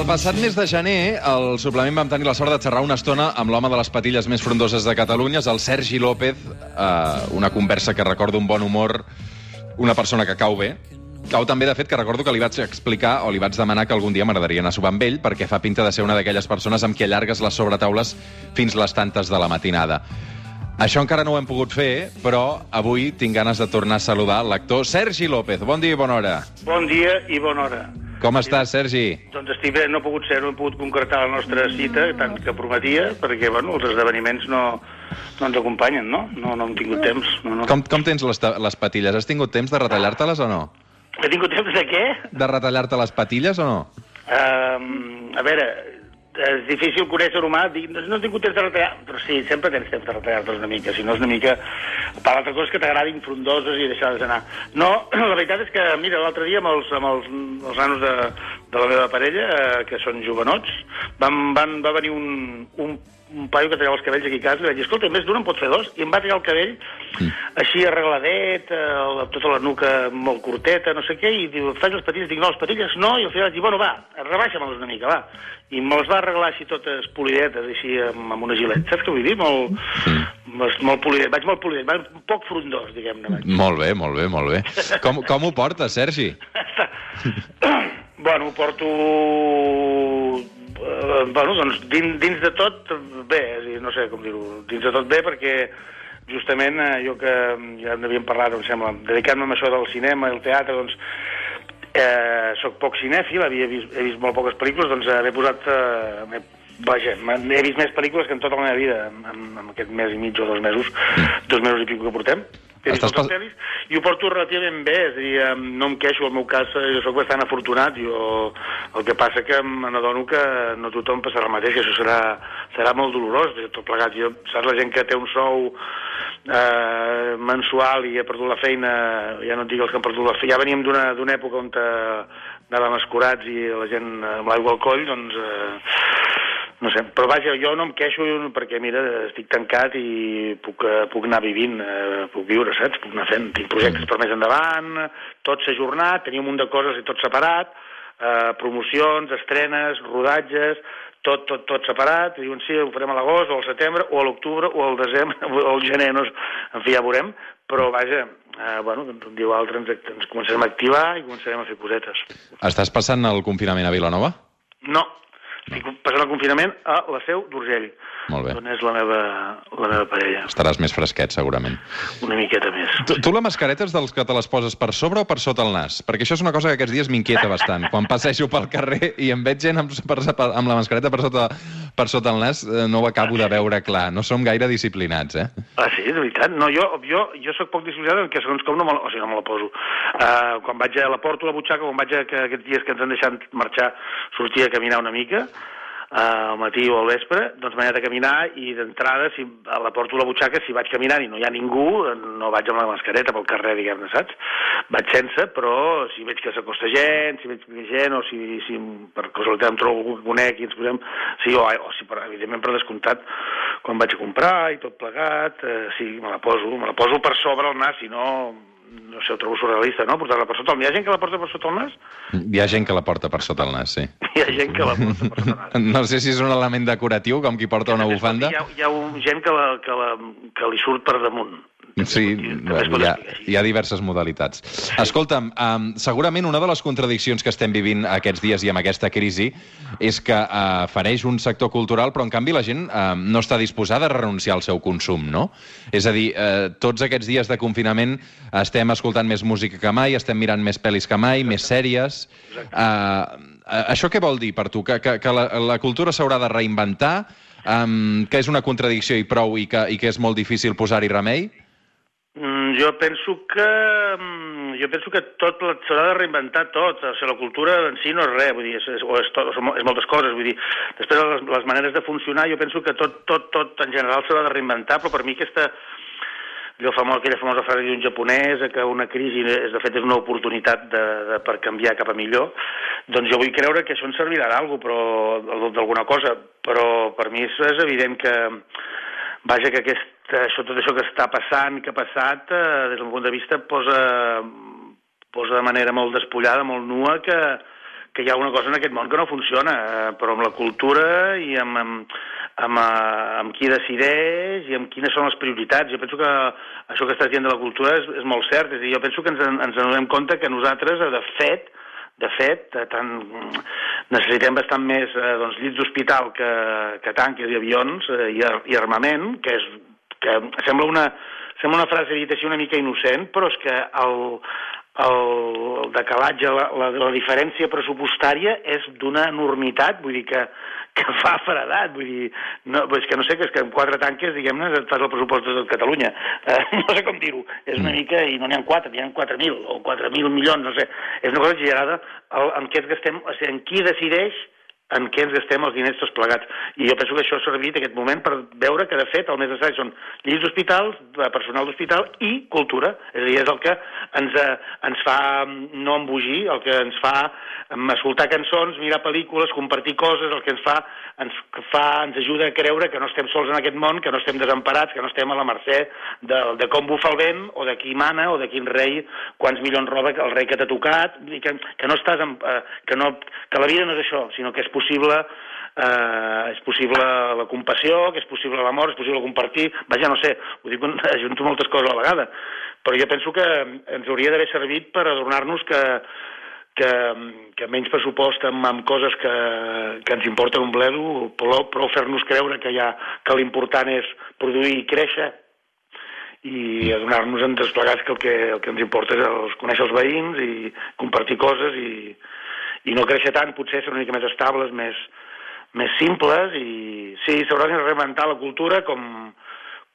El passat mes de gener, al suplement vam tenir la sort de xerrar una estona amb l'home de les patilles més frondoses de Catalunya, és el Sergi López, eh, una conversa que recorda un bon humor, una persona que cau bé. Cau també, de fet, que recordo que li vaig explicar o li vaig demanar que algun dia m'agradaria anar a sopar amb ell perquè fa pinta de ser una d'aquelles persones amb qui allargues les sobretaules fins les tantes de la matinada. Això encara no ho hem pogut fer, però avui tinc ganes de tornar a saludar l'actor Sergi López. Bon dia i bona hora. Bon dia i bona hora. Com estàs, Sergi? Doncs estic bé, no ha pogut ser, no hem pogut concretar la nostra cita, tant que prometia, perquè, bueno, els esdeveniments no, no ens acompanyen, no? No, no hem tingut temps. No, no. Com, com tens les, les patilles? Has tingut temps de retallar-te-les o no? He tingut temps de què? De retallar-te les patilles o no? Uh, a veure, és difícil conèixer humà, dic, no he tingut temps de retallar, però sí, sempre tens temps de retallar-te'ls una mica, si no és una mica... Per l'altra cosa que t'agradin frondoses i deixar-les anar. No, la veritat és que, mira, l'altre dia amb els, amb els, els nanos de, de la meva parella, eh, que són jovenots, van, van, va venir un, un, un paio que tallava els cabells aquí a casa i li vaig dir, escolta, més d'un en pot fer dos, i em va tallar el cabell així arregladet, eh, tota la nuca molt curteta, no sé què, i diu, faig les patilles, dic, no, les patilles no, i al final vaig dir, bueno, va, rebaixa-me-les una mica, va. I me'ls va arreglar així totes polidetes, així, amb, amb una gilet. Saps què vull dir? Molt, molt, molt polidet, vaig molt polidet, vaig un poc frondós, diguem-ne. Molt bé, molt bé, molt bé. Com, com ho portes, Sergi? bueno, ho porto... Eh, bueno, doncs dins, dins de tot bé, és dir, no sé com dir-ho, dins de tot bé perquè justament eh, jo que ja en havíem parlat, em sembla, dedicant-me a això del cinema i el teatre, doncs eh, sóc poc cinèfil, havia vist, he vist molt poques pel·lícules, doncs eh, m'he posat... Eh, m'he- vaja, he vist més pel·lícules que en tota la meva vida, en, en aquest mes i mig o dos mesos, dos mesos i pico que portem. He vist Estàs pas- pel·lis i ho porto relativament bé, és a dir, no em queixo, al meu cas eh, jo sóc bastant afortunat, jo, el que passa que me n'adono que no tothom passarà el mateix, que això serà, serà molt dolorós, tot plegat. Jo, saps, la gent que té un sou eh, mensual i ha perdut la feina, ja no et dic els que han perdut la feina, ja veníem d'una d'una època on eh, anàvem escurats i la gent eh, amb l'aigua al coll, doncs... Eh, no sé, però vaja, jo no em queixo perquè, mira, estic tancat i puc, eh, puc anar vivint, eh, puc viure, saps? Puc anar fent, tinc projectes per més endavant, tot s'ha ajornat, tenia un munt de coses i tot separat, eh, promocions, estrenes, rodatges, tot, tot, tot separat, diuen sí, ho farem a l'agost, o al setembre, o a l'octubre, o al desembre, o al gener, no, en fi, ja veurem, però vaja, eh, bueno, doncs un dia o altre ens, ens començarem a activar i començarem a fer cosetes. Estàs passant el confinament a Vilanova? No, estic passant el confinament a la seu d'Urgell, on és la meva, la meva parella, Estaràs més fresquet, segurament. una miqueta més. Tu, tu la mascareta és dels que te les poses per sobre o per sota el nas? Perquè això és una cosa que aquests dies m'inquieta bastant. Quan passejo pel carrer i em veig gent amb, amb la mascareta per sota, per sota el nas, eh, no ho acabo de veure clar. No som gaire disciplinats, eh? Ah, sí, de veritat? No, jo, jo, jo sóc poc disciplinat en què segons com no me, la- o sigui, no me la poso. Uh, quan vaig a la porto a la butxaca, quan vaig a, que aquests dies que ens han deixat marxar, sortir a caminar una mica, al matí o al vespre, doncs m'he anat a caminar i d'entrada, si a la porto la butxaca, si vaig caminant i no hi ha ningú, no vaig amb la mascareta pel carrer, diguem-ne, saps? Vaig sense, però si veig que s'acosta gent, si veig que gent, o si, si per casualitat em trobo algú que conec i ens posem... Sí, o, o si, per, evidentment, per descomptat, quan vaig a comprar i tot plegat, eh, sí, me la poso, me la poso per sobre el nas, si no, no sé, ho trobo surrealista, no?, portar-la per sota el nas. Hi ha gent que la porta per sota el nas? Hi ha gent que la porta per sota el nas, sí. Hi ha gent que la porta per sota el nas. No sé si és un element decoratiu, com qui porta una bufanda. Hi ha, hi ha un, gent que, la, que, la, que li surt per damunt. Sí, hi ha, hi ha diverses modalitats. Escolta'm, um, segurament una de les contradiccions que estem vivint aquests dies i amb aquesta crisi és que uh, fareix un sector cultural, però en canvi la gent uh, no està disposada a renunciar al seu consum, no? És a dir, uh, tots aquests dies de confinament estem escoltant més música que mai, estem mirant més pel·lis que mai, més sèries... Uh, això què vol dir per tu? Que, que, que la, la cultura s'haurà de reinventar? Um, que és una contradicció i prou i que, i que és molt difícil posar-hi remei? Jo penso que mm, jo penso que tot s'haurà de reinventar tot, o sigui, la cultura en si no és res, vull dir, és, és, és, tot, és moltes coses, vull dir, després les, les maneres de funcionar, jo penso que tot, tot, tot en general s'haurà de reinventar, però per mi aquesta, allò famós, aquella famosa frase d'un japonès, que una crisi, és, de fet, és una oportunitat de, de, per canviar cap a millor, doncs jo vull creure que això ens servirà d'alguna cosa, però per mi és, és evident que, vaja, que aquest, això, tot això que està passant, que ha passat, eh, des del meu punt de vista, posa, posa de manera molt despullada, molt nua, que, que hi ha una cosa en aquest món que no funciona, eh, però amb la cultura i amb, amb, amb, eh, amb qui decideix i amb quines són les prioritats. Jo penso que això que estàs dient de la cultura és, és molt cert. És dir, jo penso que ens, ens adonem compte que nosaltres, de fet, de fet, eh, tant, necessitem bastant més eh, doncs, llits d'hospital que, que tanques i avions eh, i, i armament, que, és, que sembla una, sembla una frase dita així una mica innocent, però és que el, el decalatge, la, la, la diferència pressupostària és d'una enormitat, vull dir que, que fa fredat, vull dir, no, és que no sé, que és que amb quatre tanques, diguem-ne, et fas el pressupost de tot Catalunya. Eh, no sé com dir-ho, és una mm. mica, i no n'hi ha quatre, n'hi ha 4.000 o 4.000 milions, no sé, és una cosa exagerada el, en què ens gastem, o sigui, en qui decideix en què ens gastem els diners tots plegats. I jo penso que això ha servit aquest moment per veure que, de fet, el més necessari són llits d'hospitals, personal d'hospital i cultura. És a dir, és el que ens, eh, ens fa no embogir, el que ens fa escoltar cançons, mirar pel·lícules, compartir coses, el que ens fa, ens fa, ens ajuda a creure que no estem sols en aquest món, que no estem desemparats, que no estem a la mercè de, de com bufa el vent, o de qui mana, o de quin rei, quants milions roba el rei que t'ha tocat, i que, que no estàs en, eh, que, no, que la vida no és això, sinó que és possible eh, és possible la compassió, que és possible l'amor, és possible compartir... Vaja, no sé, ho dic, ajunto moltes coses a la vegada, però jo penso que ens hauria d'haver servit per adornar-nos que, que, que menys pressupost amb, amb coses que, que ens importen un bledo, però, però fer-nos creure que, ha, que l'important és produir i créixer i adonar-nos en desplegats que el, que el que ens importa és els, conèixer els veïns i compartir coses i, i no créixer tant, potser ser una mica més estables, més, més simples i sí, s'haurà de reinventar la cultura com,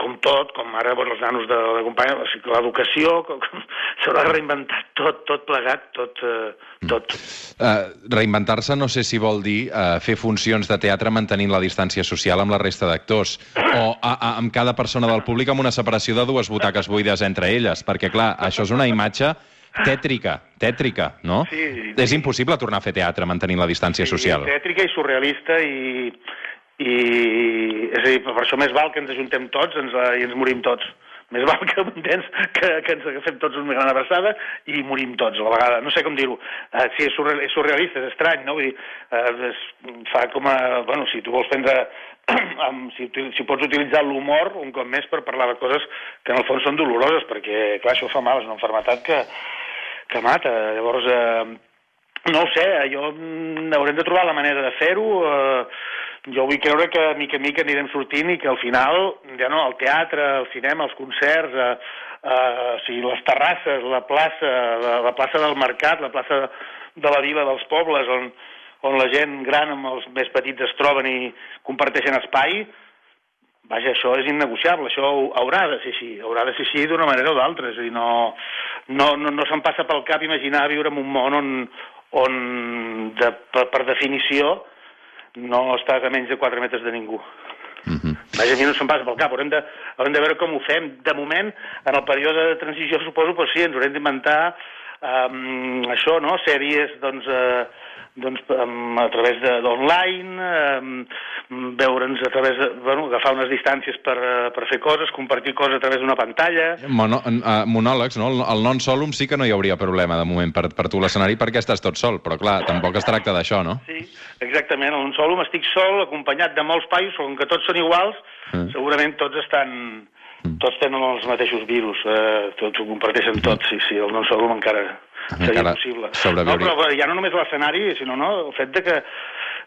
com tot, com ara bueno, els nanos de la companya, l'educació, s'haurà de reinventar tot, tot plegat, tot. Eh, tot. Uh, Reinventar-se no sé si vol dir uh, fer funcions de teatre mantenint la distància social amb la resta d'actors, o a, a, amb cada persona del públic amb una separació de dues butaques buides entre elles, perquè clar, això és una imatge tètrica, tètrica, no? Sí, és impossible tornar a fer teatre mantenint la distància sí, social. tètrica i surrealista i, i... És a dir, per això més val que ens ajuntem tots ens, i ens morim tots. Més val que, entens, que, que ens agafem tots una gran abraçada i morim tots a la vegada. No sé com dir-ho. Uh, sí, és, surreal, és surrealista, és estrany, no? Vull dir, uh, es fa com a... Bueno, si tu vols prendre... amb, si, si pots utilitzar l'humor un cop més per parlar de coses que en el fons són doloroses, perquè, clar, això fa mal, és una enfermetat que, que mata. Llavors, eh, no ho sé, jo mm, haurem de trobar la manera de fer-ho. Eh, jo vull creure que mica en mica anirem sortint i que al final, ja no, el teatre, el cinema, els concerts, eh, eh, o sigui, les terrasses, la plaça, la, la plaça del mercat, la plaça de la vila dels pobles, on, on la gent gran amb els més petits es troben i comparteixen espai, Vaja, això és innegociable, això haurà de ser així, haurà de ser així d'una manera o d'altra, és a dir, no, no, no, no se'm passa pel cap imaginar viure en un món on, on de, per, per definició, no estàs a menys de 4 metres de ningú. Mm -hmm. Vaja, a mi no se'm passa pel cap, haurem de, haurem de veure com ho fem. De moment, en el període de transició, suposo, però sí, ens haurem d'inventar um, això, no?, sèries, doncs, eh, doncs, um, a través d'online, um, veure'ns a través de... Bueno, agafar unes distàncies per, uh, per fer coses, compartir coses a través d'una pantalla... Mono, uh, monòlegs, no? El, el non-solum sí que no hi hauria problema, de moment, per, per tu l'escenari, perquè estàs tot sol, però clar, tampoc es tracta d'això, no? Sí, exactament. En un solum estic sol, acompanyat de molts paios, com que tots són iguals, mm. segurament tots estan. Tots tenen els mateixos virus, eh, tots ho comparteixen tots, sí, sí, el non-solum encara seria Encara possible. No, però ja no només l'escenari, sinó no, el fet de que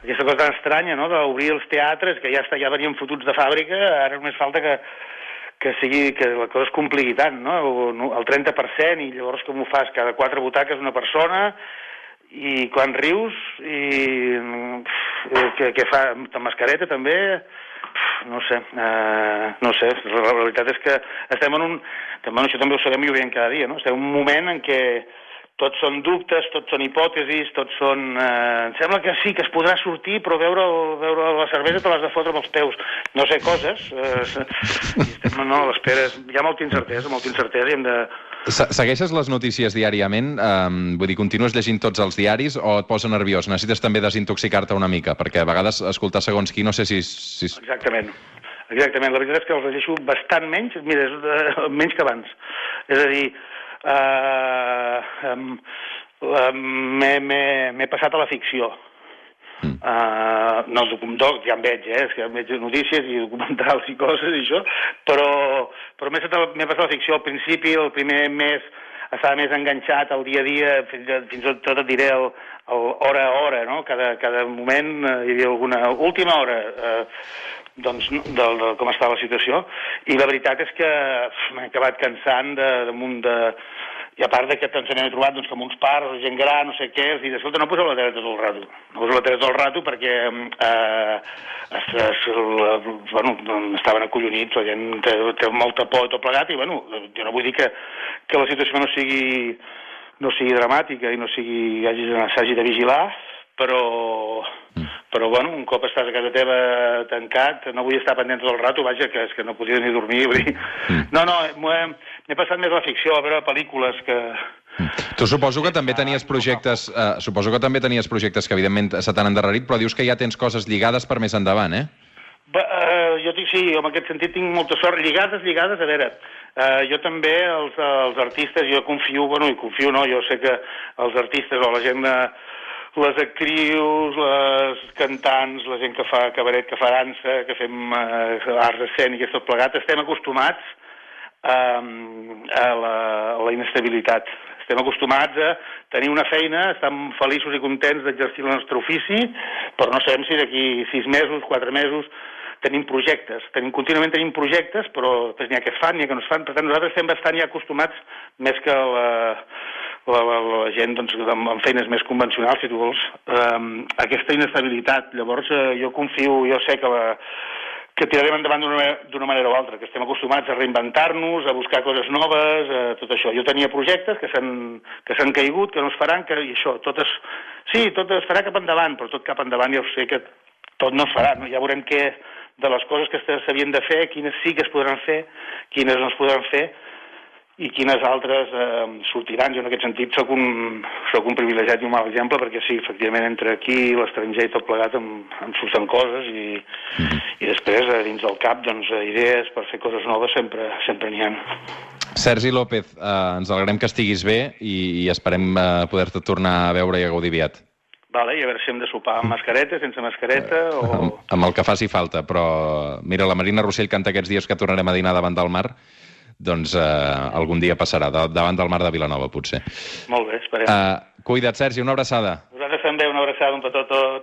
aquesta cosa tan estranya, no?, d'obrir els teatres, que ja, està, ja venien fotuts de fàbrica, ara només falta que, que sigui, que la cosa es compliqui tant, no? El 30%, i llavors com ho fas? Cada quatre butaques una persona, i quan rius, i que, que fa amb mascareta també, no sé, uh, no sé, la, la veritat és que estem en un, també, això també ho sabem i ho veiem cada dia, no? Estem en un moment en què tots són dubtes, tots són hipòtesis, tots són... Eh, em sembla que sí, que es podrà sortir, però veure, veure la cervesa te l'has de fotre amb els peus. No sé, coses. Eh, estem, no, l'espera... Hi ha molta incertesa, molta incertesa i hem de... Segueixes les notícies diàriament? Um, vull dir, continues llegint tots els diaris o et posa nerviós? Necessites també desintoxicar-te una mica? Perquè a vegades escoltar segons qui no sé si... si... Exactament. Exactament. La veritat és que els llegeixo bastant menys, mira, menys que abans. És a dir, eh, um, m'he passat a la ficció. Mm. Uh, no, doc, ja en veig, eh? És que em veig notícies i documentals i coses i això, però, però m'he passat la- ficció. Al principi, el primer mes, estava més enganxat al dia a dia, fins, fins i tot et diré el, el hora a hora, no? Cada, cada moment eh, hi havia alguna... Última hora, eh, doncs, no, de, de com estava la situació, i la veritat és que m'he acabat cansant de, damunt de... I a part de que ens n'hem trobat doncs, com uns pares, gent gran, no sé què, els dic, escolta, no poseu la tele tot el rato. No poseu la tele tot el rato perquè eh, es, es, la, bueno, estaven acollonits, la gent té, té molta por i tot plegat, i bueno, jo no vull dir que, que la situació no sigui, no sigui dramàtica i no sigui, hagi- s'hagi de vigilar, però, però bueno, un cop estàs a casa teva tancat, no vull estar pendent tot el rato, vaja, que és que no podia ni dormir, vull dir... No, no, he- m'he passat més la ficció, a veure pel·lícules que... Tu suposo que també tenies projectes, eh, suposo que també tenies projectes que evidentment se t'han endarrerit, però dius que ja tens coses lligades per més endavant, eh? Ba, uh, jo dic sí, en aquest sentit tinc molta sort. Lligades, lligades, a veure, uh, jo també, els, els artistes, jo confio, bueno, i confio no, jo sé que els artistes o la gent, uh, les actrius, les cantants, la gent que fa cabaret, que fa dansa, que fem uh, arts escèniques, tot plegat, estem acostumats um, a, la, a la inestabilitat. Estem acostumats a tenir una feina, estem feliços i contents d'exercir el nostre ofici, però no sabem si d'aquí sis mesos, quatre mesos, tenim projectes. Tenim, contínuament tenim projectes, però després n'hi ha que es fan, n'hi ha que no es fan. Per tant, nosaltres estem bastant ja acostumats, més que la, la, la, la gent doncs, amb, amb feines més convencionals, si tu vols, um, aquesta inestabilitat. Llavors, eh, jo confio, jo sé que la, que tirarem endavant d'una ma- d'una manera o altra, que estem acostumats a reinventar-nos, a buscar coses noves, eh, tot això. Jo tenia projectes que s'han caigut, que no es faran, que, i això, tot es... Sí, tot es farà cap endavant, però tot cap endavant ja ho sé que tot no es farà, no? ja veurem què de les coses que s'havien de fer, quines sí que es podran fer, quines no es podran fer, i quines altres eh, sortiran. Jo en aquest sentit sóc un, sóc un privilegiat i un mal exemple perquè sí, efectivament, entre aquí i l'estranger i tot plegat em, em surten coses i, i després eh, dins del cap doncs, eh, idees per fer coses noves sempre sempre n'hi ha. Sergi López, eh, ens alegrem que estiguis bé i, i esperem eh, poder-te tornar a veure i a gaudir aviat. Vale, I a veure si hem de sopar amb mascareta, sense mascareta o... Amb, amb el que faci falta, però mira, la Marina Rossell canta aquests dies que tornarem a dinar davant del mar, doncs eh, algun dia passarà, da- davant del mar de Vilanova, potser. Molt bé, esperem. Eh, cuida't, Sergi, una abraçada. Vosaltres també una abraçada, un petó a tots.